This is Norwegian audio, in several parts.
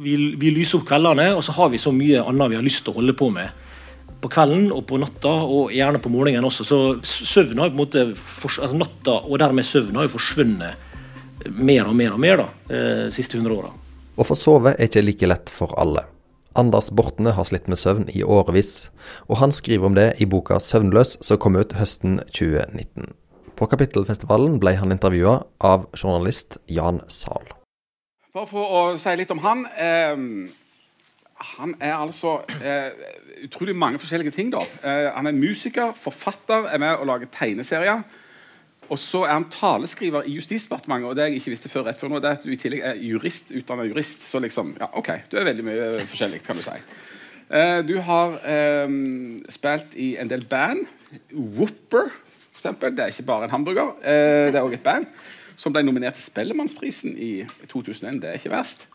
vi, vi lyser opp kveldene, og så har vi så mye annet vi har lyst til å holde på med på kvelden og på natta, og gjerne på morgenen også. Så søvn har på en måte altså Natta og dermed søvn har jo forsvunnet mer og mer og mer da, eh, de siste 100 åra. Å få sove er ikke like lett for alle. Anders Bortne har slitt med søvn i årevis, og han skriver om det i boka 'Søvnløs', som kom ut høsten 2019. På Kapittelfestivalen ble han intervjua av journalist Jan Zahl. Bare for å si litt om han. Eh, han er altså eh, utrolig mange forskjellige ting. da. Eh, han er musiker, forfatter, er med og lager tegneserier. Og så er han taleskriver i Justisdepartementet, og det jeg ikke visste før rett før nå, det er at du i tillegg er jurist, utdanna jurist. Så liksom, ja, OK, du er veldig mye forskjellig, kan du si. Eh, du har eh, spilt i en del band. Whopper, for eksempel. Det er ikke bare en hamburger. Eh, det er òg et band som ble nominert til Spellemannsprisen i 2001. Det er ikke verst.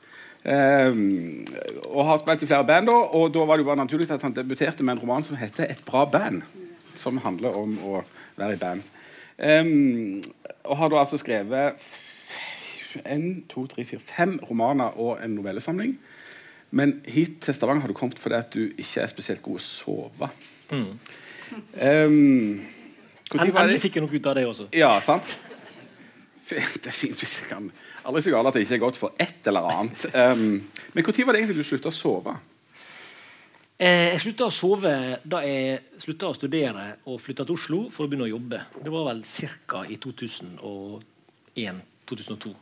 Um, og har spilt i flere band. Da, og da var det jo bare naturlig at han debuterte med en roman som heter 'Et bra band'. Som handler om å være i band. Um, og har da altså skrevet en, to, tre, fire, fem romaner og en novellesamling. Men hit til Stavanger har du kommet fordi at du ikke er spesielt god å sove. Mm. Um, Endelig fikk jeg noe ut av det også. Ja, sant? Det er fint hvis jeg kan Aldri så galt at det ikke er godt for et eller annet. Um, men når var det egentlig du slutta å sove? Eh, jeg slutta å sove da jeg slutta å studere og flytta til Oslo for å begynne å jobbe. Det var vel ca. i 2001-2002.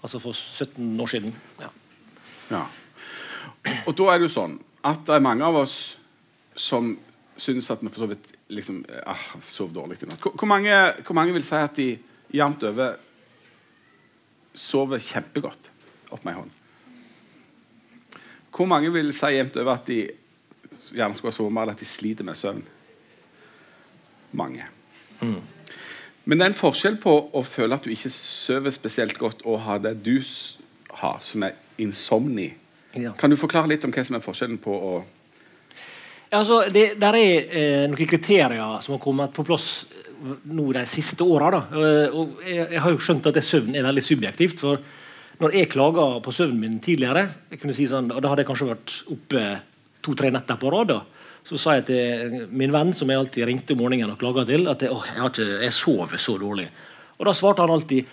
Altså for 17 år siden. Ja. ja. Og da er det jo sånn at det er mange av oss som syns at vi for så vidt liksom, ah, sov dårlig i natt. Hvor, mange, hvor mange vil si at de jevnt over sover kjempegodt. Opp med ei hånd. Hvor mange vil si jevnt over at de gjerne skulle ha sovet mer, eller at de sliter med søvn? Mange. Mm. Men det er en forskjell på å føle at du ikke sover spesielt godt, og ha det du har, som er insomni. Ja. Kan du forklare litt om hva som er forskjellen på å altså, det, Der er eh, noen kriterier som har kommet på plass nå de siste åra. Eh, jeg, jeg, har jo skjønt at det søvn er veldig subjektivt. for når jeg klaga på søvnen min tidligere, jeg si sånn, og da hadde jeg kanskje vært oppe to-tre netter på rad, så sa jeg til min venn, som jeg alltid ringte om morgenen og klaga til, at jeg, jeg, ikke, jeg, sover så dårlig. Og da svarte han alltid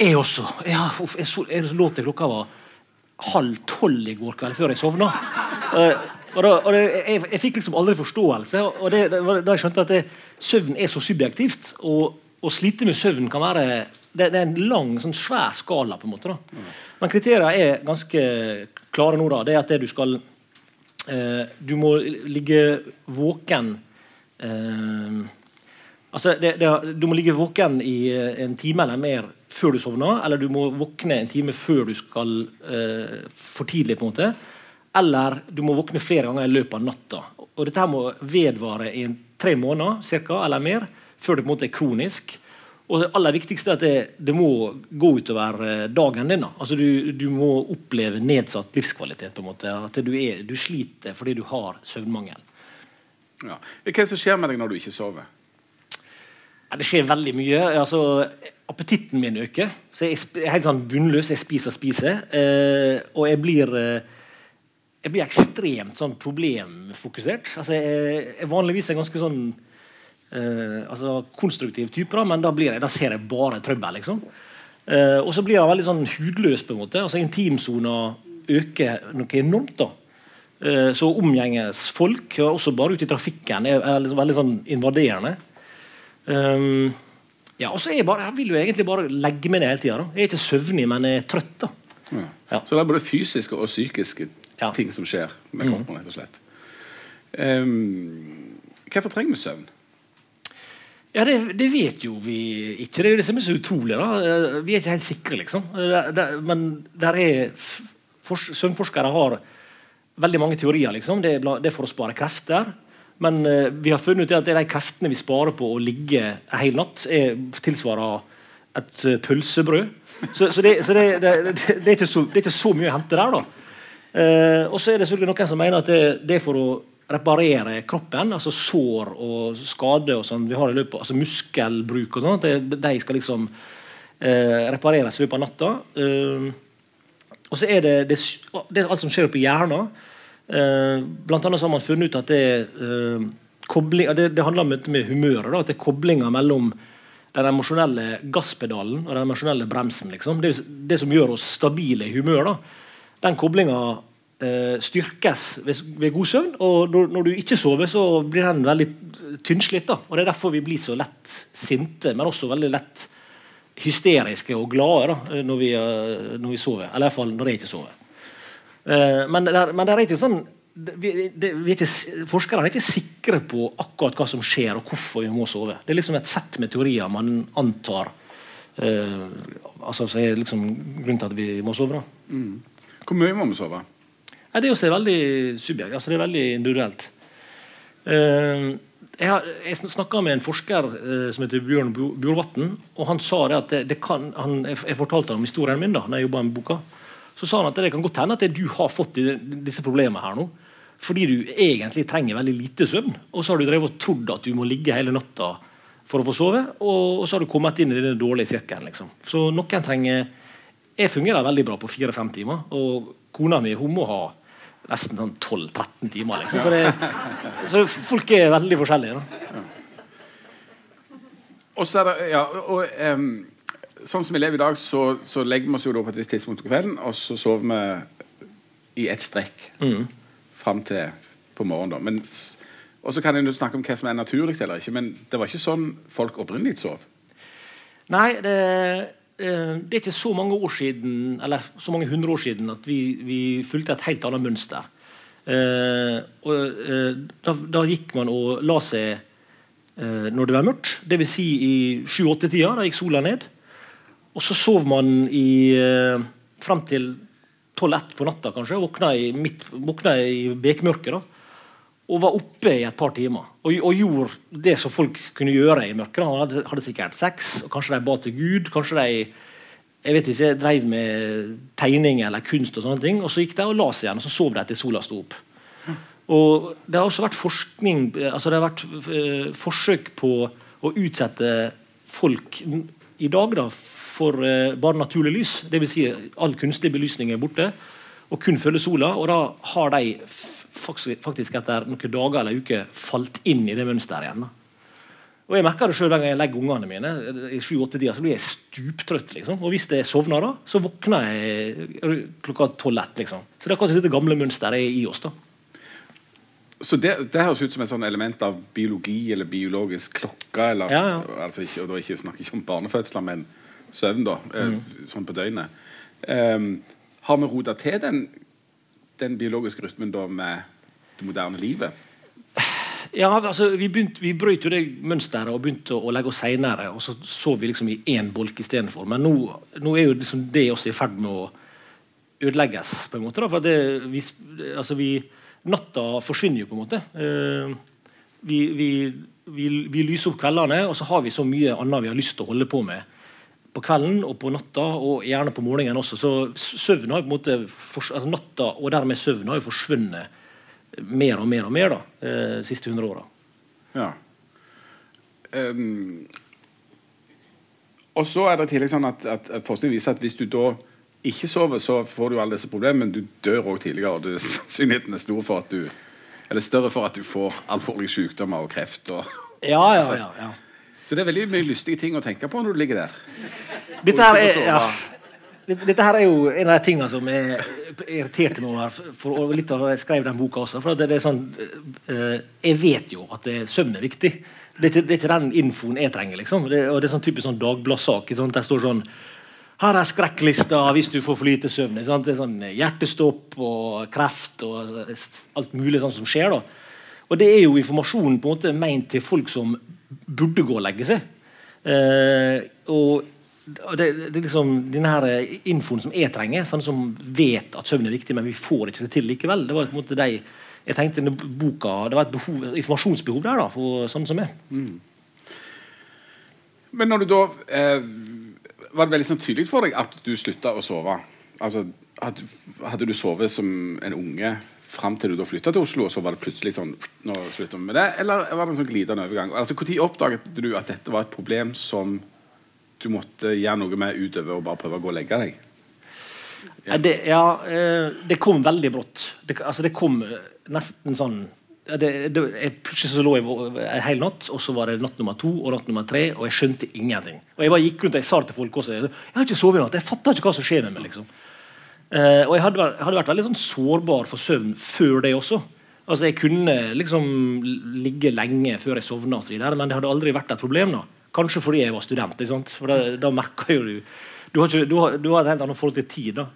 jeg også. Jeg, jeg, jeg, lå til klokka var halv tolv i går kveld før jeg sovna. Uh, og da, og det, jeg, jeg, fikk liksom aldri forståelse. og det, det, Da jeg skjønte at det, søvn er så subjektivt, og å slite med søvn kan være det, det er en lang, sånn svær skala. på en måte da. Men kriteriene er ganske klare nå. da, det er at det du skal eh, Du må ligge våken eh, altså Du må ligge våken i eh, en time eller mer før du sovner, eller du må våkne en time før du skal eh, for tidlig. på en måte eller du må våkne flere ganger i løpet av natta. Og Dette må vedvare i tre måneder cirka, eller mer før det på en måte er kronisk. Og det aller viktigste er at det, det må gå utover eh, dagen din. Altså du, du, må oppleve nedsatt livskvalitet. på en måte. At du, er, du sliter fordi du har søvnmangel. Ja. Hva er det som skjer med deg når du ikke sover? Ja, det skjer veldig mye. Altså, appetitten min øker. Så jeg er helt sånn bunnløs. Jeg spiser og spiser. Eh, og jeg blir eh, jeg blir ekstremt sånn problemfokusert. Altså, jeg, jeg vanligvis er ganske sånn uh, altså, konstruktiv type, da, men da, jeg, da, ser jeg bare trøbbel. liksom. Uh, og så blir jeg veldig sånn hudløs. på en måte. Altså Intimsona øker noe enormt. da. Uh, så omgjenges folk, også bare ute i trafikken, er, er liksom veldig sånn invaderende. Um, ja, og så jeg, jeg vil jo egentlig bare legge meg ned hele tida. Jeg er ikke søvnig, men jeg er trøtt. da. Ja. Ja. Så det er både fysiske og psykiske ja. ting som skjer med mm. kroppen, rett og slett. Um, hvorfor trenger vi søvn? Ja, det, det, vet jo vi ikke. Det er jo det som er så utrolig. da. Eh, vi er ikke helt sikre, liksom. Det, det, men der er søvnforskere har veldig mange teorier. liksom. Det er, er for å spare krefter. Men uh, vi har funnet ut at det er de kreftene vi sparer på å ligge en hel natt, er, tilsvarer et pølsebrød. Så, så, det, så det, er ikke så, det er ikke så mye å hente der. da. Eh, og så er det selvfølgelig noen som mener at det, det er for å reparere kroppen, altså sår og skade og sånn vi har i løpet, altså muskelbruk og sånn, de skal liksom eh, repareres i løpet av natta. Eh, og så er det, det, det er alt som skjer oppi hjernen. Eh, blant annet så har man funnet ut at det, uh, kobling, det, det handler om med humøret. Da, at det er koblinga mellom den emosjonelle gasspedalen og den emosjonelle bremsen. Liksom. Det, det, som gjør oss stabile i humør. Da. Den koblinga eh, styrkes ved, god søvn. Og når, du ikke sover, så blir den veldig tynnslitt. Og Det er derfor vi blir så lett sinte, men også veldig lett hysteriske og glade da, når, vi, uh, når vi sover. Eller iallfall når jeg ikke sover. Men, der, men der er ikke sånn vi, det, vi er ikke, forskere er ikke sikre på akkurat hva som skjer, og hvorfor vi må sove. Det er liksom et sett med teorier man antar eh, altså, så er liksom grunnen til at vi må sove. Mm. Hvor mye må vi sove? Nei, det er også veldig subjekt. Altså, det er veldig individuelt. Uh, jeg, har, jeg snakka med en forsker uh, som heter Bjørn Bjorvatn. og Han sa det at det, det kan, han, jeg, fortalte om historien min da når jeg jobba med boka. Så sa han at det kan godt hende at du har fått disse problemene her nå fordi du egentlig trenger veldig lite søvn. Og så har du drevet og trodd at du må ligge hele natta for å få sove, og, så har du kommet inn i den dårlige sirkelen. Liksom. Så noen trenger Jeg fungerer veldig bra på fire-fem timer, og kona mi hun må ha nesten sånn 12-13 timer. Liksom. Så, det, så, folk er veldig forskjellige. Da. Og så er det, ja, og, um, sånn som vi lever i dag, så, så legger vi oss jo på et visst tidspunkt på kvelden, og så sover vi i ett strekk mm. fram til på morgenen. Men, og så kan en snakke om hva som er naturlig eller ikke, men det var ikke sånn folk opprinnelig sov. Nei, det, det, er ikke så mange år siden, eller så mange hundre år siden at vi, vi fulgte et helt annet mønster. Eh, og, eh, da, da, gikk man og la seg eh, når det var mørkt, dvs. Si i sju-åtte-tida. Da gikk sola ned. Og så sov man i eh, fram til 12-1 på natta, kanskje. Våkna i, midt, våkna i bekmørket. da, Og var oppe i et par timer. Og, og gjorde det som folk kunne gjøre i mørket. Han hadde, hadde, sikkert sex, og kanskje de ba til Gud. Kanskje de jeg vet ikke, drev med tegning eller kunst, og sånne ting, og så gikk de og la seg igjen, og så sov de til sola sto opp. Og Det har også vært forskning, altså det har vært øh, forsøk på å utsette folk i dag da, for øh, bare naturlig lys. Dvs. Si all kunstig belysning er borte, og kun følger sola. Og da har de faktisk etter noen dager eller uker falt inn i det mønsteret igjen. Og Jeg merker det selv hver gang jeg legger ungene mine. i 7-8 så blir jeg stuptrøtt. liksom. Og hvis jeg sovner, da, så våkner jeg klokka 12-1. Liksom. Så det er akkurat dette gamle mønsteret er i oss. da. Så det, det, høres ut som et sånn element av biologi eller biologisk klokke? eller, ja, ja. altså ikke, og da ikke snakker ikke om barnefødsler, men søvn, da, eh, mm. sånn på døgnet. Um, har vi rota til den, den, biologiske rytmen da med det moderne livet? Ja, altså, Vi, begynte, vi brøt jo det mønsteret og begynte å, legge oss seinere. Og så så vi liksom i én bolk istedenfor. Men nå, nå, er jo liksom det også i ferd med å ødelegges. på en måte. Da, for det, vi, altså vi, Natta forsvinner jo, på en måte. Vi, vi, vi, lyser opp kveldene, og så har vi så mye annet vi har lyst til å holde på med på kvelden og på natta, og gjerne på morgenen også. Så søvn har på en måte altså natta og dermed søvn har jo forsvunnet mer og mer og mer da, eh, de siste 100 åra. Ja. Um, og så er det tillegg sånn at, at, at, forskning viser at hvis du da ikke sover, så får du alle disse problemene, men du dør òg tidligere. og Sannsynligheten er stor for at du eller større for at du får alvorlige sykdommer og kreft. Og, ja, ja, ja, ja. Så det er veldig mye lystige ting å tenke på når du ligger der. Dette her er, ja. Dette her er jo en av de tingene som jeg irriterte meg over. For, litt av Jeg skrev den boka også. For det, det er sånn, uh, jeg vet jo at det, søvn er viktig. Det er, ikke, det er ikke den infoen jeg trenger. liksom. Det, og det er sånn typisk sånn Dagbladssak. Sånn, der står sånn her er skrekklista hvis du får for lite søvn. Det er sånn Hjertestopp og kreft og alt mulig sånn som skjer. da. Og det er jo informasjon på en måte ment til folk som burde gå og legge seg. Eh, og det, det, er liksom denne her infoen som jeg trenger, sånn som vet at søvn er viktig, men vi får ikke det til likevel. Det var på en måte de, jeg tenkte boka, det var et behov, informasjonsbehov der da, for sånne som meg. Mm. Men når du da eh, Var det veldig sånn tydelig for deg at du slutta å sove? Altså, hadde, hadde du sovet som en unge fram til du da flytta til Oslo, og så var det plutselig sånn Nå slutter vi med det. Eller var det en sånn glidende overgang? Altså, Når oppdaget du at dette var et problem som du måtte gjøre noe med utover å bare prøve å gå og legge deg? Ja. Det, ja, eh, det kom veldig brått. Det, altså, det kom eh, nesten sånn det, det, jeg, Plutselig så lå jeg en hel natt, og så var det natt nummer to og natt nummer tre, og jeg skjønte ingenting. Og Jeg bare gikk rundt og jeg sa det til folk også. Jeg, har ikke sovet i natt. Jeg fatter ikke hva som skjer med meg. liksom. Eh, og jeg hadde, hadde vært veldig sånn sårbar for søvn før det også. Altså Jeg kunne liksom ligge lenge før jeg sovna, men det hadde aldri vært et problem. da. Kanskje fordi jeg var student. For da, da merker jo du du har, ikke, du, har, du har et helt annet forhold til tid. da.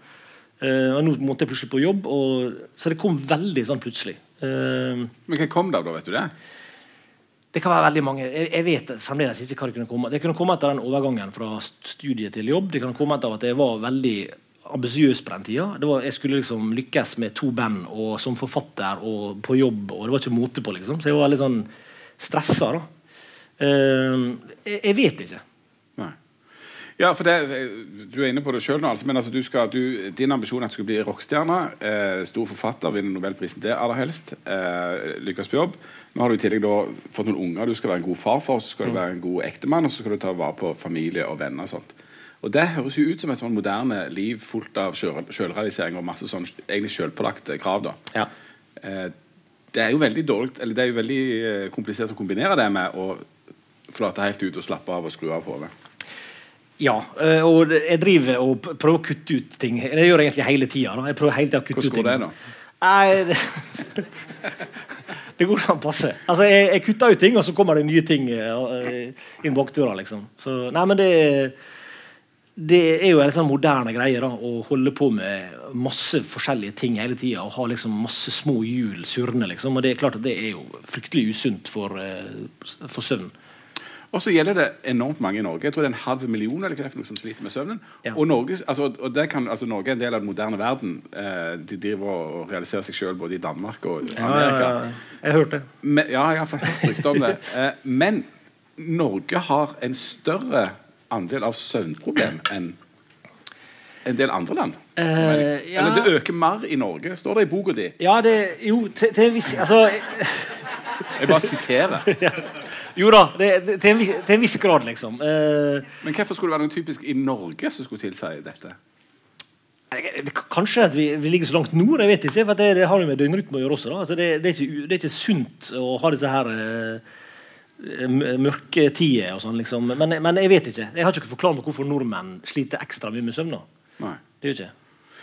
Uh, og Nå måtte jeg plutselig på jobb, og, så det kom veldig sånn plutselig. Uh, Men hva kom det av, da? Vet du det? det kan være veldig mange. Jeg, jeg vet fremdeles ikke hva det kunne komme Det kunne komme etter den overgangen fra studie til jobb. Det kunne komme etter at jeg var veldig ambisiøs på den tida. Var, jeg skulle liksom lykkes med to band og som forfatter og på jobb, og det var ikke mote på, liksom. Så jeg var litt sånn stressa, da. Eh, jeg, jeg vet ikke. Nei. Ja, for det, Du er inne på det sjøl nå, altså, men altså, du skal, du, din ambisjon er at du skal bli rockestjerne. Eh, stor forfatter, vinne Nobelprisen det aller helst. Eh, lykkes på jobb. Nå har du i tillegg da fått noen unger du skal være en god far for, så skal du være en god ektemann, og så skal du ta vare på familie og venner. og sånt. Og Det høres jo ut som et sånn moderne liv fullt av sjøl- sjølrealisering og masse sånn egentlig sjølpålagte krav. da. Ja. Eh, det er jo veldig dårlig, eller det er jo veldig eh, komplisert å kombinere det med å flate helt ut og slappe av og skru av hodet. Ja, eh, og jeg driver og prøver å kutte ut ting. Det gjør jeg egentlig hele tida. Jeg prøver hele tiden å kutte Hvordan går det, da? Nei, det, går sånn passe. Altså, jeg, jeg kutter ut ting, og så kommer det nye ting uh, inn bakdøra. Liksom. Så, nei, men det, det er jo en sånn moderne greie da, å holde på med masse forskjellige ting hele tida. Og ha liksom masse små hjul surrende. Liksom. Og det er klart at det er jo fryktelig usunt for, eh, for søvn. Og så gjelder det enormt mange i Norge. Jeg tror det er en halv million eller hva det er noe som sliter med søvnen. Ja. Og, Norge, altså, og kan, altså, Norge er en del av den moderne verden. Eh, de driver og realiserer seg sjøl både i Danmark og Ja, ja, Amerika. ja. Jeg har hørt det. Ja, jeg har hørt rykter om det. Eh, men Norge har en større andel av søvnproblem enn en del andre land. Uh, ja. Eller det øker mer i Norge, står det i boka di. Ja, det Jo, til, til en viss Altså Jeg bare siterer. Jo da, det, det, til, en viss, til en viss grad, liksom. Uh, Men hvorfor skulle det være noe typisk i Norge som skulle tilsi dette? Kanskje at vi, vi ligger så langt nord, jeg vet ikke. For det, det har jo med døgnrytme å gjøre også. Altså det, det, er ikke, det er ikke sunt å ha disse her m- mørketider og sånn, liksom. Men, men jeg vet ikke. Jeg har ikke forklart meg hvorfor nordmenn sliter ekstra mye med søvn. Nei. Det gjør ikke.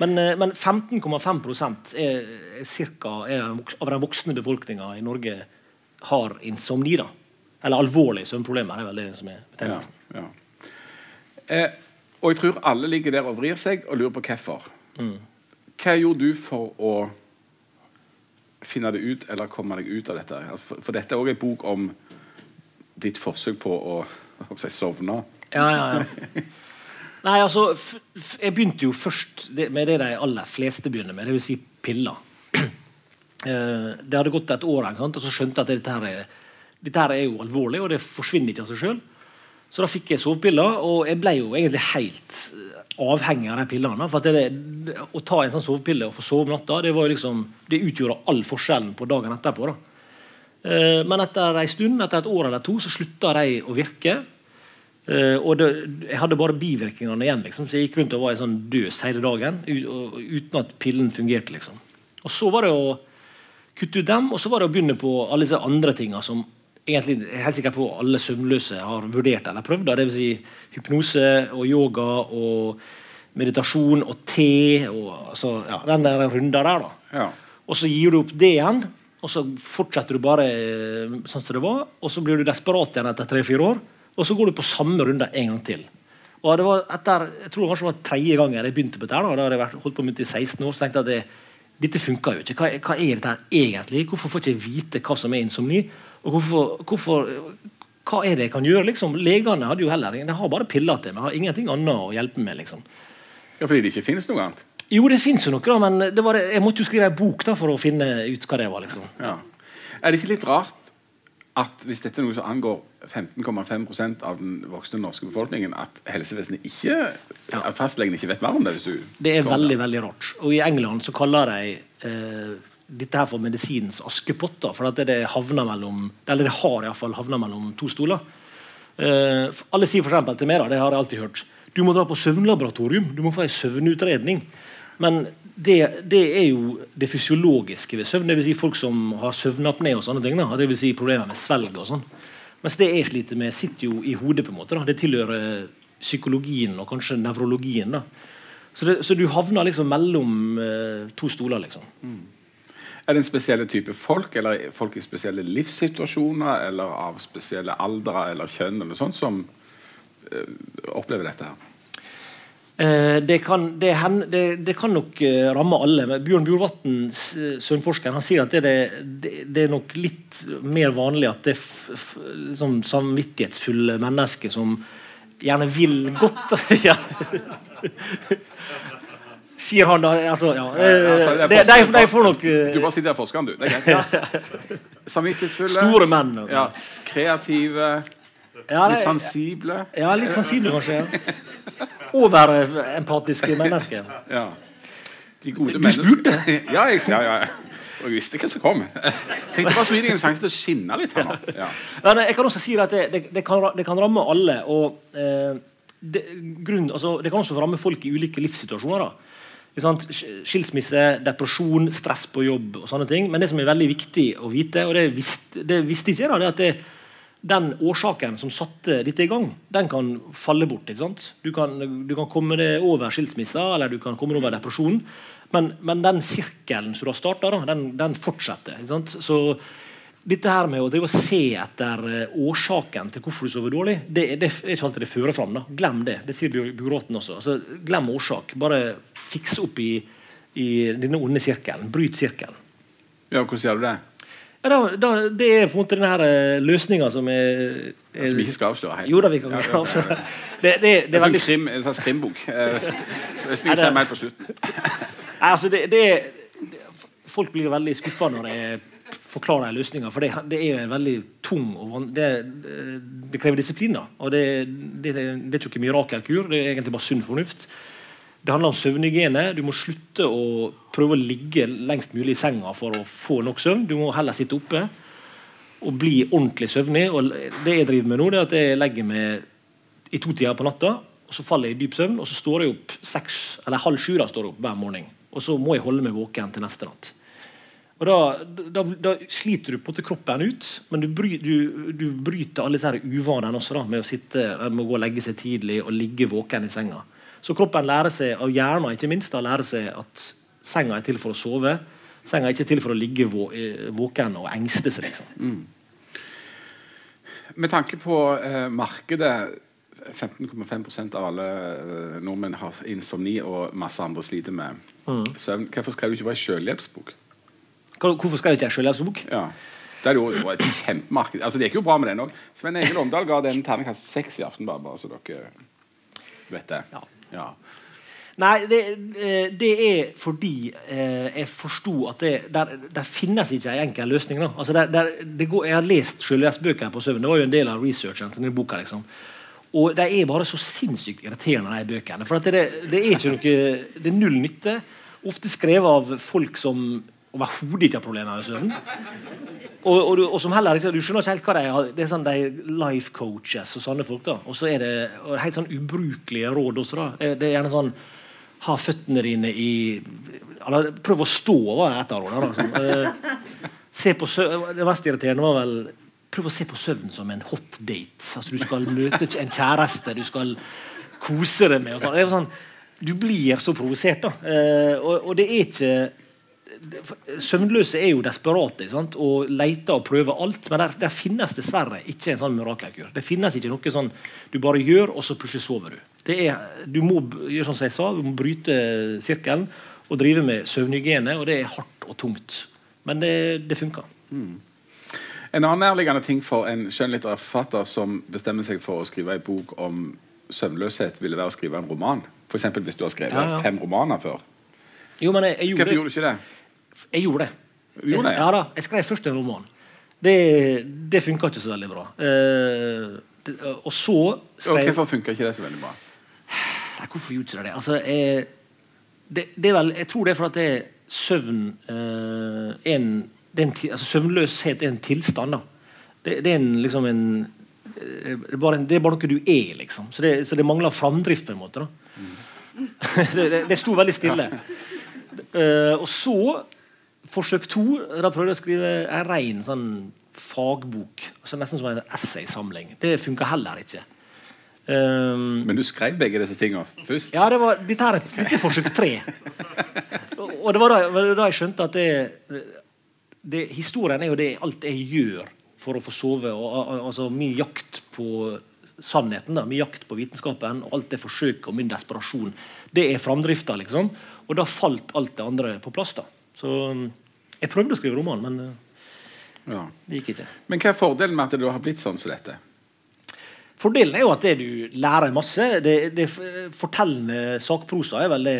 Men, eh, men 15,5 er, er cirka, er av den voksne befolkninga i Norge har insomni. da. Eller alvorlige søvnproblemer. er vel det som er betegnelsen. ja. Eh, og jeg tror alle ligger der og vrir seg og lurer på hvorfor. Hva gjorde du for å finne det ut, eller komme deg ut av dette? Altså, For, for dette er òg en bok om ditt forsøk på å å si, sovne. Ja, ja, ja. Nei, altså, Jeg begynte jo først med det de aller fleste begynner med, dvs. Si piller. Eh, det hadde gått et år, og så skjønte jeg at dette her, er, dette her er jo alvorlig, og det forsvinner ikke av seg sjøl. Så da fikk jeg sovepiller, og jeg ble jo egentlig helt eh, avhengig av de pillene. For det, det, Å ta en sånn sovepille og få sove om natta, det var liksom, det utgjorde all forskjellen på dagen etterpå. da. Eh, Men etter en stund, etter et år eller to, så slutta de å virke. Eh, og det, jeg hadde bare bivirkningene igjen, liksom, så jeg gikk rundt og var i sånn døs hele dagen uten at pillen fungerte. liksom. Og så var det å kutte ut dem, og så var det å begynne på alle disse andre tinga som egentlig jeg er helt sikker på alle søvnløse har vurdert eller prøvd. da, Dvs. Si hypnose og yoga og meditasjon og te. og altså, ja, Den der runda der, da. Ja. Og så gir du opp det igjen, og så fortsetter du bare eh, sånn som det var. Og så blir du desperat igjen etter tre-fire år, og så går du på samme runde en gang til. Og det var etter, jeg tror det var tredje gangen jeg begynte på dette. her, Da, hadde jeg holdt på med det i 16 år, så tenkte jeg at det, dette funka jo ikke. Hva, hva er dette her egentlig? Hvorfor får jeg ikke vite hva som er insomni? Og hvorfor, hvorfor, hva er det jeg kan gjøre? liksom? Legene hadde jo heller De har bare piller til meg, har ingenting annet å hjelpe med. liksom. ja, fordi det ikke finnes noe annet. Jo, det fins jo noe, da, men det var, jeg måtte jo skrive ei bok da, for å finne ut hva det var. liksom. Ja. Er det ikke litt rart at hvis dette er noe som angår 15,5% av den voksne norske befolkningen, at helsevesenet ikke At fastlegen ikke vet mer om det? hvis du Det er veldig der? veldig rart. Og I England så kaller de eh, dette her for medisinens askepotter. For at det havner mellom Eller det har iallfall havna mellom to stoler. Eh, alle sier eksempel til meg, da, det har jeg alltid hørt, du må dra på søvnlaboratorium. Du må få ei søvnutredning. Men det, det, er jo det fysiologiske ved søvn. Dvs. Si folk som har søvnapné og sånne ting. Da. Det vil si problemer med svelg og sånn. Mens det jeg sliter med, sitter jo i hodet. på en måte. Da. Det tilhører psykologien og kanskje nevrologien. da. Så, det, så du havner liksom mellom uh, to stoler, liksom. Mm. Er det en spesiell type folk, eller folk i spesielle livssituasjoner, eller av spesielle aldre eller kjønn eller sånt, som uh, opplever dette her? Uh, det, kan, det, det, det, kan, nok uh, ramme alle. Men Bjørn Bjorvatn, søvnforskeren, han sier at det, er nok litt mer vanlig at det er liksom, samvittighetsfulle mennesker som gjerne vil godt. ja. Sier han da. Altså, ja. altså, de, de, får nok uh, Du bare sitter der forskeren, du. Det er greit. Samvittighetsfulle. Store menn. Ja. Kreative. Ja, litt sensible. Ja, litt sensible, kanskje. Overempatiske mennesker. Ja. De gode du spurte? Ja, jeg, ja, ja. Og jeg visste hva som kom. Jeg tenkte bare så vidt en sjanse til å skinne litt her nå. Ja. Men jeg kan også si at det, det, det, kan, det kan, ramme alle. og eh, det, grunn, altså, det, kan også ramme folk i ulike livssituasjoner. Skilsmisse, depresjon, stress på jobb og sånne ting. Men det som er veldig viktig å vite, og det visste, det visste ikke jeg, det er at den årsaken som satte dette i gang, den kan falle bort. Du kan, du, kan, komme deg over skilsmissa eller du kan komme over depresjonen. Men, men, den sirkelen som du har starta, den, den, fortsetter. Så dette her med å drive og se etter eh, årsaken til hvorfor du sover dårlig, det, det er ikke alltid det fører fram. Da. Glem det. Det sier byråten også. Altså, glem årsak. Bare fiks opp i, i denne onde sirkelen. Bryt sirkelen. Ja, Hvordan gjør du det? Ja, da, da, det er på en måte denne her løsninga som er, er Som vi ikke skal avslå helt? Jo da, vi kan ja, ja, avsløre. Det, det, det, er, veldig... krim, en slags krimbok. Løsningen kommer helt på slutten. Nei, altså, det, Folk blir veldig skuffa når jeg Forklarer de løsning. For det, det, er veldig tung og det, det krever disiplin. da, og det, det, det, er ikke mirakelkur, det er egentlig bare sunn fornuft. Det handler om søvnhygiene. Du må slutte å prøve å ligge lengst mulig i senga for å få nok søvn. Du må heller sitte oppe og bli ordentlig søvnig. og Det jeg driver med nå, er at jeg legger meg i to tider på natta. og Så faller jeg i dyp søvn, og så står jeg opp seks, eller halv sju står jeg opp hver morgen. Og så må jeg holde meg våken til neste natt. Og da, da, da, sliter du på til kroppen ut, men du, bry, du, du bryter alle disse uvanene også da, med å sitte, med å gå og legge seg tidlig og ligge våken i senga. Så kroppen lærer seg, og hjernen ikke minst, da lærer seg at senga er til for å sove. Senga er ikke til for å ligge våken og engste seg. liksom. Mm. Med tanke på eh, markedet 15,5% av alle eh, nordmenn har insomni, og masse andre sliter med mm. søvn. Hvorfor skrev du ikke bare selvhjelpsbok? Hvorfor skrev jeg ikke en selvhjelpsbok? Ja. Det er jo et kjempemarked. Altså, det gikk jo bra med den òg. Svein Egil Omdal ga den terningkast seks i aften, bare, så dere vet det. Ja. Ja. Nei, det, eh, det, er fordi eh, jeg forsto at det der, der, finnes ikke en enkel løsning. Altså der, der, går, jeg har lest selvhjelpsbøker på søvn. Det var jo en del av researchen denne boka. liksom. Og de er bare så sinnssykt irriterende, de bøkene. For det, det, er ikke noe, det er null nytte. Ofte skrevet av folk som overhodet ikke har problemer med søvn. Og, og, og, som heller Du skjønner ikke helt hva de er. Det er sånn de life coaches og sånne folk. da Og så er det helt sånn ubrukelige råd også. da Det er gjerne sånn Ha føttene dine i eller, Prøv å stå, var et av rådene. Søvn, Det mest irriterende var vel Prøv å se på søvn som en hot date. Altså Du skal møte en kjæreste du skal kose deg med. Og sånn. Sånn du blir så provosert. da uh, og, og det er ikke Søvnløse er jo desperate sant? og leter og prøver alt. Men der, der, finnes dessverre ikke en sånn mirakelkur. Det finnes ikke noe sånn du bare gjør, og så plutselig sover du. Er, du må gjøre som jeg sa, du må bryte sirkelen og drive med søvnhygiene. Og det er hardt og tungt. Men det, det funker. Mm. En annen nærliggende ting for en skjønnlitterær forfatter som bestemmer seg for å skrive en bok om søvnløshet, ville være å skrive en roman. F.eks. hvis du har skrevet ja, ja. fem romaner før. Jo, men jeg, jeg Hvorfor gjorde du ikke det? Jeg gjorde det. Gjorde det ja. ja da, Jeg skrev først en roman. Det, det funka ikke så veldig bra. Uh, det, og så skrev og Hvorfor funka ikke det så veldig bra? Nei, hvorfor gjorde ikke det? Altså, jeg, det, det er vel, jeg tror det er for at det er søvn uh, en, en, altså, Søvnløshet er en tilstand. da. Det, det er en, liksom en det er, bare, det er bare noe du er, liksom. Så det, så det mangler framdrift, på en måte. da. Mm. det, det, det sto veldig stille. Eh, og så, forsøk to, da prøvde jeg å skrive en ren sånn fagbok. Altså nesten som en essaysamling. Det funka heller ikke. Um, Men du skrev begge disse tingene først? ja, det var, dette her er dette er forsøk tre. Og, og det var da, var da jeg skjønte at det, det, historien er jo det alt jeg gjør for å få sove. Og, og, altså Min jakt på sannheten, da, min jakt på vitenskapen, og alt det forsøket og min desperasjon, det er framdrifta, liksom. Og da falt alt det andre på plass. da. Så um, jeg prøvde å skrive roman, men uh, Ja. det gikk ikke. Men hva er fordelen med at det har blitt sånn som dette? Fordelen er jo at det du lærer masse. Det, det Fortellende sakprosa er vel det,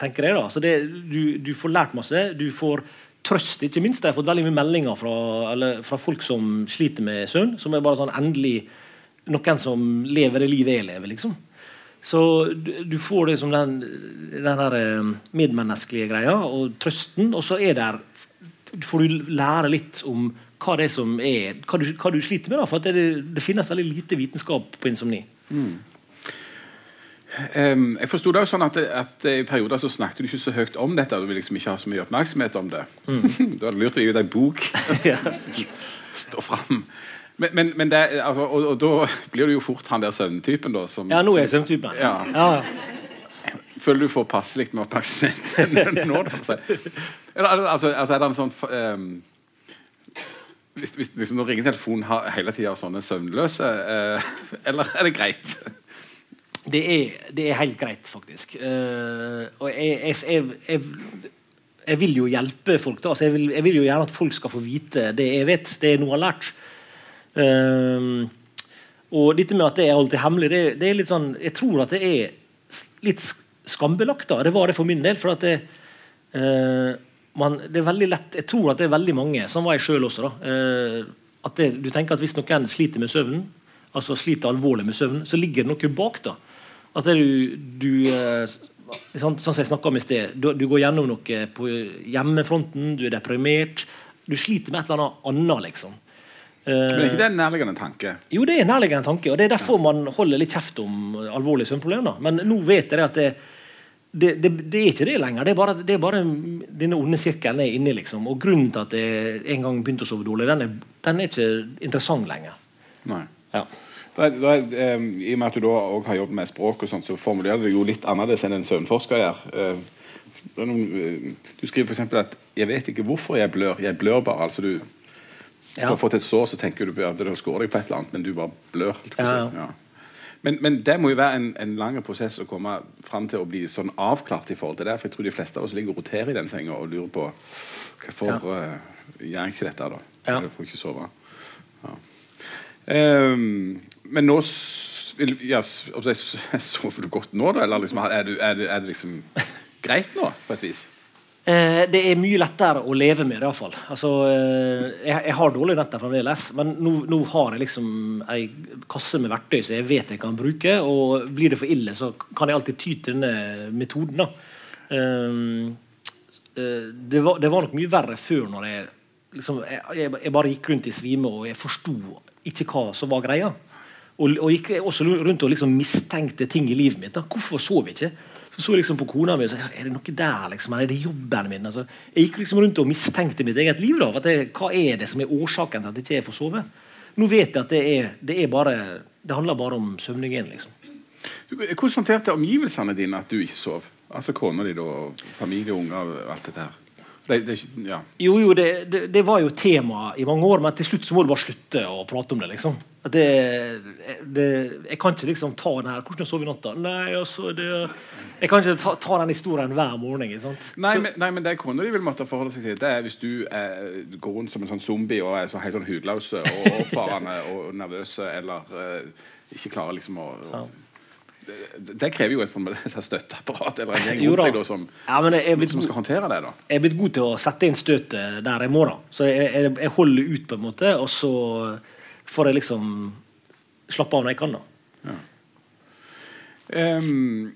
tenker jeg. da. Så det, du, du får lært masse. Du får trøst, ikke minst. Jeg har fått veldig mye meldinger fra, eller, fra folk som sliter med søvn. Som er bare sånn endelig noen som lever det livet jeg lever, liksom. Så du, får det som den, den der eh, medmenneskelige greia og trøsten. Og så er der får du lære litt om hva det er som er hva du, hva du sliter med. da, for at det, det finnes veldig lite vitenskap på insomni. Ehm, jeg forsto det jo sånn at, at i perioder så snakket du ikke så høyt om dette. Du ville liksom ikke ha så mye oppmerksomhet om det. da hadde det lurt å gi ut ei bok. Stå fram. Men, men, men det, altså, og, og da blir du jo fort han der søvntypen, da. Som, Ja, nå er jeg søvntypen. Ja. Ja. Føler du får passelig med oppmerksomhet nå? da. Eller, er altså, altså, er det en sånn um, hvis, hvis liksom, Når ringetelefonen har, hele tida har sånne søvnløse, uh, eller er det greit? Det er, det er helt greit, faktisk. Uh, og jeg, jeg, jeg, jeg, jeg vil jo hjelpe folk. da, altså jeg, vil, jeg vil jo gjerne at folk skal få vite det jeg vet, det jeg nå har lært. Eh, og dette med at det er alltid hemmelig, det, det er litt sånn Jeg tror at det er litt skambelagt. da, Det var det for min del. for at det, uh, man, det er veldig lett, Jeg tror at det er veldig mange, sånn var jeg sjøl også, da, uh, at det, du tenker at hvis noen sliter med søvnen, altså sliter alvorlig med søvn, så ligger det noe bak. da. At det du, du uh, sånn som jeg snakka om i sted, du, du går gjennom noe på hjemmefronten, du er deprimert. Du sliter med et eller annet annet, liksom. Eh, Men er ikke det en nærliggende tanke? jo, det er en nærliggende tanke, og det er derfor man holder litt kjeft om alvorlige søvnproblemer. Men nå vet jeg at det, det, det, det er ikke det lenger. Det er bare, det er bare denne onde sirkelen er inni, liksom. Og grunnen til at jeg en gang begynte å sove dårlig, den er, den er ikke interessant lenger. Nei. Ja. Da, er- da, er, eh, I og med at du da også har jobbet med språk, og sånt, så formulerer du jo litt annerledes enn en søvnforsker gjør. Er eh, du skriver f.eks. at 'jeg vet ikke hvorfor jeg blør'. Jeg blør bare. altså du. Du har fått et sår, så tenker du at du har skåret deg på et eller annet, men du bare blør. Ja, ja. Ja. Men, men det må jo være en, en lang prosess å komme fram til å bli sånn avklart i forhold til det. For jeg tror de fleste av oss ligger og roterer i den senga og lurer på hvorfor uh, gjør jeg ikke dette, da? Ja. Jeg får ikke sove. Ja. Um, men nå ja, Sover du godt nå, da? Eller liksom, er, du, er, det, er det liksom greit nå, på et vis? Eh, det er mye lettere å leve med det, iallfall. Altså, eh, jeg, jeg har dårlig nett fremdeles, men nå, nå har jeg liksom ei kasse med verktøy som jeg vet jeg kan bruke. Og blir det for ille, så kan jeg alltid ty til denne metoden. Eh, eh, det, var, det var nok mye verre før, når jeg liksom, jeg, jeg bare gikk rundt i svime og jeg forsto ikke hva som var greia. Og, og gikk også rundt og liksom mistenkte ting i livet mitt. da. Hvorfor sov jeg ikke? Så jeg liksom på kona mi og sa ja, er det noe der, liksom? Eller er det jobben min? Altså, jeg gikk liksom rundt og mistenkte mitt eget liv. da, for det, Hva er det som er årsaken til at jeg ikke får sove? Nå vet jeg at det er, det er bare det handler bare om søvnhygiene. liksom. Hvordan håndterte omgivelsene dine at du ikke sov? Altså kona di, og familie, unger og alt dette her. Det, det, ja. Jo, jo, det, det, var jo tema i mange år, men til slutt så må du bare slutte å prate om det. liksom. Det, det, jeg kan ikke liksom ta den her 'Hvordan sov i natta?' Nei, altså, det, Jeg kan ikke ta, ta den historien hver morgen. Nei, Så- men, nei, men det kona de vil måtte forholde seg til, det er hvis du eh, går rundt som en sånn zombie og er så helt sånn hudløse og oppfarende og nervøse eller eh, ikke klarer liksom å, å det, det krever jo et støtteapparat eller en gjeng rundt deg da, som, Ja, blitt som skal håndtere det. da jeg er blitt god til å sette inn støtet der jeg må. da. Så jeg, jeg, jeg holder ut, på en måte, og så får jeg liksom slappe av når jeg kan. da. Ehm,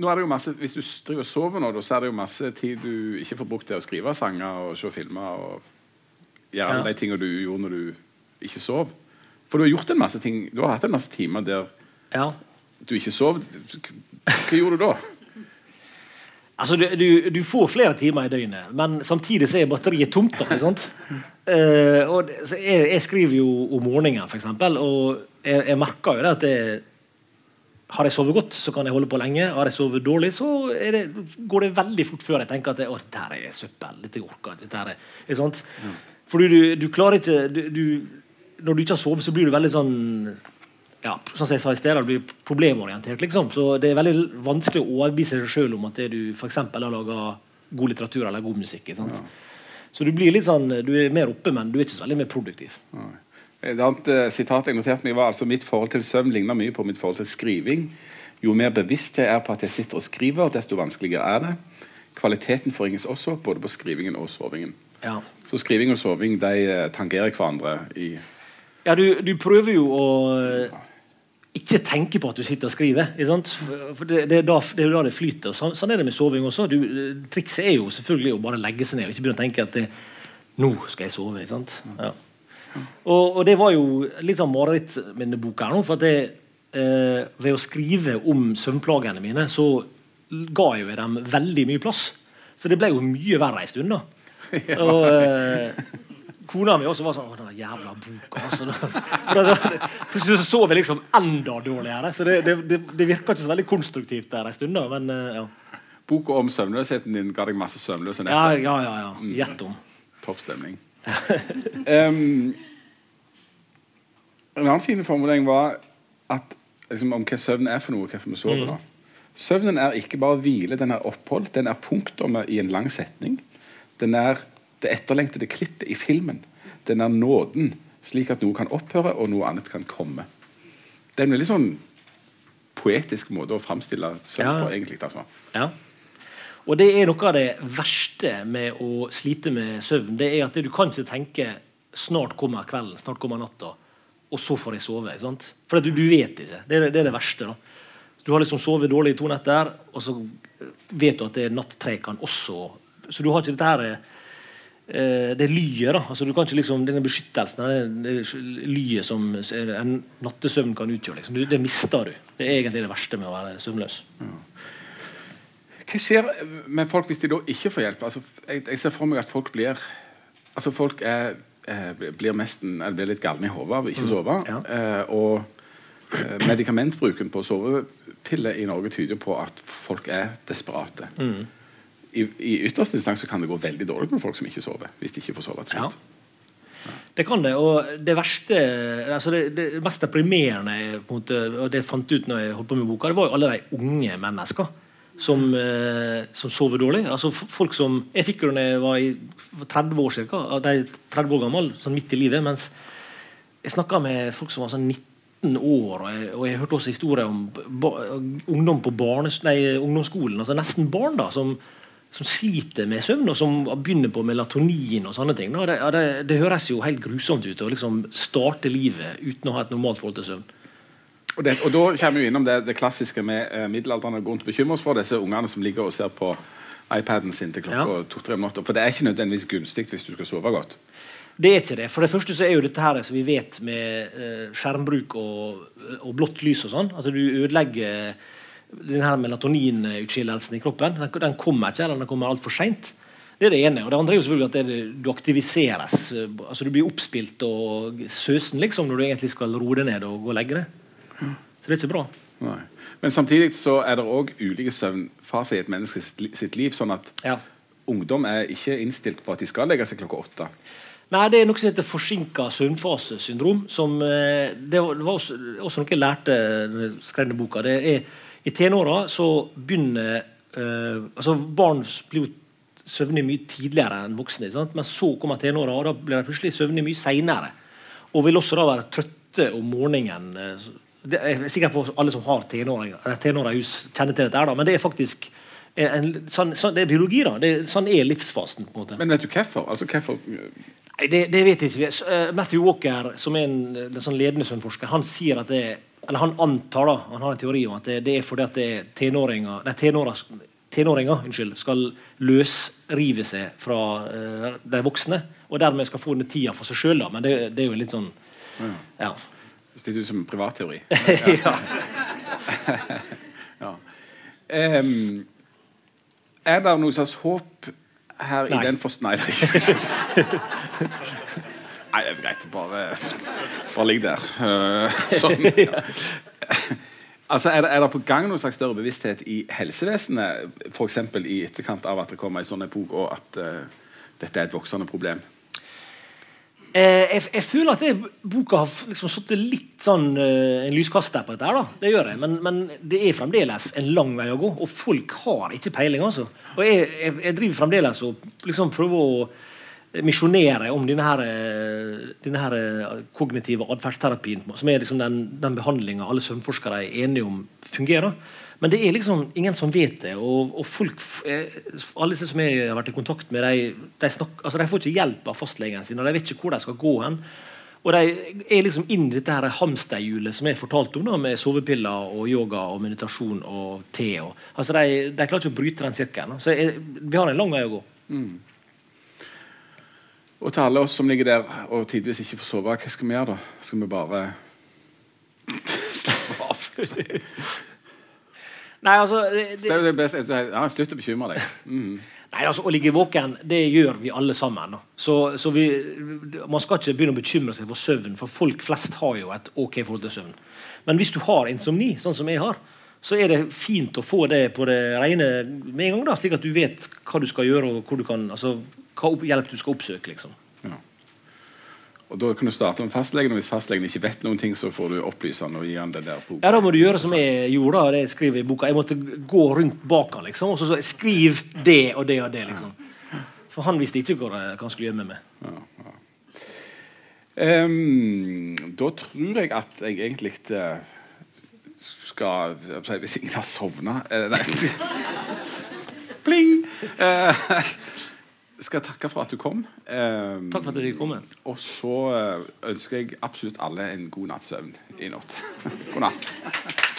nå er det jo masse, Hvis du driver og sover nå, da, så er det jo masse tid du ikke får brukt til å skrive sanger og se filmer og gjøre Ja. de tingene du gjorde når du ikke sov. For du har gjort en masse ting, du har hatt en masse timer der Ja. Du ikke sov. Hva gjorde du da? Altså, du, du, du får flere timer i døgnet, men samtidig så er batteriet tomt. da? Eh, og det, så jeg, jeg skriver jo om morgenen, f.eks., og jeg, jeg merker jo det at jeg, har jeg sovet godt, så kan jeg holde på lenge. Har jeg sovet dårlig, så det, går det veldig fort før jeg tenker at å, dette er søppel. dette orker dette er, sant? Fordi du, du klarer ikke Når du ikke har sovet, så blir du veldig sånn ja, sånn som jeg sa i sted, det blir problemorientert. liksom. Så det er veldig vanskelig å overbevise seg sjøl om at det du f.eks. har laga god litteratur eller god musikk. sant? Så du blir litt sånn, du er mer oppe, men du er ikke så veldig mer produktiv. Et annet uh, sitat jeg noterte meg var altså mitt forhold til søvn ligner mye på mitt forhold til skriving. Jo mer bevisst jeg er på at jeg sitter og skriver, desto vanskeligere er det. Kvaliteten forringes også, både på skrivingen og sovingen. Ja, Så skriving og soving de eh, tangerer hverandre i ja du, du prøver jo å eh, ikke tenke på at du sitter og skriver. det, det, er da, det er da det flyter. Så, Sånn, sånn er det med soving også. Du, trikset er jo selvfølgelig å bare legge seg ned og ikke begynne å tenke at det, nå skal jeg sove. Ja. Og, og det var jo litt sånn mareritt med denne boka. her nå, for at det, eh, Ved å skrive om søvnplagene mine, så ga jo jeg dem veldig mye plass. Så det ble jo mye verre en stund. da. Og eh, Kona mi også var sånn Å, den jævla boka. Altså. Plutselig så vi jeg liksom enda dårligere. Så det, det, det, det virka ikke så veldig konstruktivt der en stund. da, Men eh, ja. Boka om søvnløsheten din ga deg masse søvnløse Ja, netter. ja, ja. ja. Gjett om. Topp stemning. um, en annen fin formulering var at, liksom, om hva søvn er for noe. Hvorfor vi sover. da. Søvnen er ikke bare hvile, den er opphold. Den er punktummet i en lang setning. Den er det etterlengtede klippet i filmen. Den er nåden, slik at noe kan opphøre, og noe annet kan komme. Det er en veldig sånn poetisk måte å framstille søvn Ja. på, egentlig. altså. Ja. Og det er noe av det verste med å slite med søvn. Det er at du kan ikke tenke 'snart kommer kvelden', 'snart kommer natta', og så får jeg sove. sant? For du, du vet ikke. Det er det, er det verste. da. Du har liksom sovet dårlig i to netter, og så vet du at det er natt tre kan også Så du har ikke dette her det lyet. da, altså du kan ikke liksom, Denne beskyttelsen, det, det lyet som en nattesøvn kan utgjøre, liksom, det, det mister du. Det er egentlig det verste med å være søvnløs. Hva skjer med folk hvis de da ikke får hjelp? Altså, jeg, jeg ser for meg at folk blir Altså folk er, er, blir, mesten, eller blir litt galne i hodet av å sove. Mm. ja. Eh, og eh, medikamentbruken på sovepiller i Norge tyder på at folk er desperate. I, I ytterste instans så kan det gå veldig dårlig med folk som ikke sover. Hvis de ikke får sove til Ja. Det kan det. Og det verste altså det, det mest deprimerende måte, og det jeg fant ut når jeg holdt på med boka, det var jo alle de unge mennesker som, eh, som sover dårlig. Altså folk som, Jeg fikk jo da jeg var i 30 år cirka, de er 30 år gammel, sånn midt i livet. Mens jeg snakka med folk som var sånn 19 år, og jeg, og jeg hørte også historier om ba, ungdom på barnes, nei, ungdomsskolen, altså nesten barn, da, som, som sliter med søvn, og som begynner på melatonin og sånne ting. Det, det, det høres jo helt grusomt ut å liksom starte livet uten å ha et normalt forhold til søvn. Og, det, og da kommer vi innom det, det klassiske med eh, middelalderen og grunn rundt og bekymre oss for disse ungene som ligger og ser på iPaden sin til klokka Ja. to-tre om natta. For det er ikke nødvendigvis gunstig hvis du skal sove godt. Det er ikke det. For det første så er jo dette her som vi vet med eh, skjermbruk og, og blått lys og sånn. Altså du ødelegger den her melatoninutskillelsen i kroppen. Den, den kommer ikke, eller den kommer altfor seint. Det er det ene. Og det andre er jo selvfølgelig at det, du aktiviseres. Altså Du blir oppspilt og søsen liksom når du egentlig skal roe deg ned og gå og legge deg. Så det er ikke bra. Nei. Men samtidig så er det òg ulike søvnfaser i et menneske sitt liv. sånn at Ja. ungdom er ikke innstilt på at de skal legge seg klokka åtte. Nei, det er noe som heter forsinka søvnfasesyndrom. Som, eh, det var også, også noe jeg lærte da jeg skrev denne boka. Det er, I tenåra så begynner eh, altså Barn blir jo søvnig mye tidligere enn voksne. Sant? Men så kommer tenåra, og da blir de plutselig søvnig mye seinere. Og vil også da være trøtte om morgenen. eh, Det er jeg sikker på alle som har tenåra i hus, kjenner til dette. da, Men det er faktisk en, sånn, sånn, det er biologi. da, det, er- Sånn er livsfasen. på en måte. Men vet du hvorfor? Altså, hvorfor Nei, det, det vet jeg ikke. Eh, Matthew Walker, som er en, en sånn ledende søvnforsker, han sier at det eller han antar da, han har en teori om at det, det er fordi at det er tenåringer, nei, tenårer, tenåringer unnskyld, skal løsrive seg fra uh, de voksne, og dermed skal få den tida for seg sjøl. Men det, det er jo litt sånn ja. Stilt ut som en privatteori. ja. ja. Um, er det noe slags håp her Nei. i den forst... Nei, det er ikke Nei, det er greit. Bare, bare ligg der. Eh, sånn. Altså, er, det, er det på gang noen slags større bevissthet i helsevesenet, f.eks. i etterkant av at det kommer en sånn epok, og at uh, dette er et voksende problem? Eh, jeg, jeg føler at det, boka har liksom satt litt sånn uh, en lyskaster på dette. her da. Det gjør jeg, men, men det er fremdeles en lang vei å gå. Og folk har ikke peiling. altså. Og jeg, jeg, jeg driver fremdeles og liksom prøver å misjonere om denne, her, eh, denne her eh, kognitive atferdsterapien, som er liksom den, den behandlinga alle søvnforskere er enige om fungerer. Men det er liksom ingen som vet det. Og, og folk, eh, alle som jeg har vært i kontakt med, de, de, snak, altså de får ikke hjelp av fastlegen sin. og De vet ikke hvor de skal gå hen. Og de er liksom inn i dette her hamsterhjulet som jeg fortalte om, da, med sovepiller og yoga og meditasjon og te. Og, altså de, de klarer ikke å bryte den sirkelen. Så jeg, vi har en lang vei å gå. Og til alle oss som ligger der og tidvis ikke får sove, hva skal vi gjøre da? Skal vi bare slappe av? Nei, altså, det, Det det, det beste. Ja, slutt å bekymre deg. Mm. Nei, altså, Å ligge våken det gjør vi alle sammen. Så, så vi, Man skal ikke begynne å bekymre seg for søvn, for folk flest har jo et ok forhold til søvn. Men hvis du har insomni, sånn som jeg har, så er det fint å få det på det rene med en gang. da, Slik at du vet hva du skal gjøre, og hvor du kan, altså, hva hjelp du skal oppsøke. liksom. Ja. Og Da kan du starte med fastlegen, og hvis fastlegen ikke vet noen ting, så får du opplyse han og gi han det der boka. Ja, Da må du gjøre som jeg gjorde. da, det jeg skriver i boka. Jeg måtte gå rundt bak han, liksom, og så, så skriv det og det og det. liksom. For han visste ikke hva han skulle gjøre med meg. Um, da tror jeg at jeg egentlig uh, skal Hvis ingen har sovna Nei. Pling! Eh, skal takke for at du kom. Ehm, Takk for at jeg kom. Og så eh, ønsker jeg absolutt alle en god natts søvn i natt. God natt.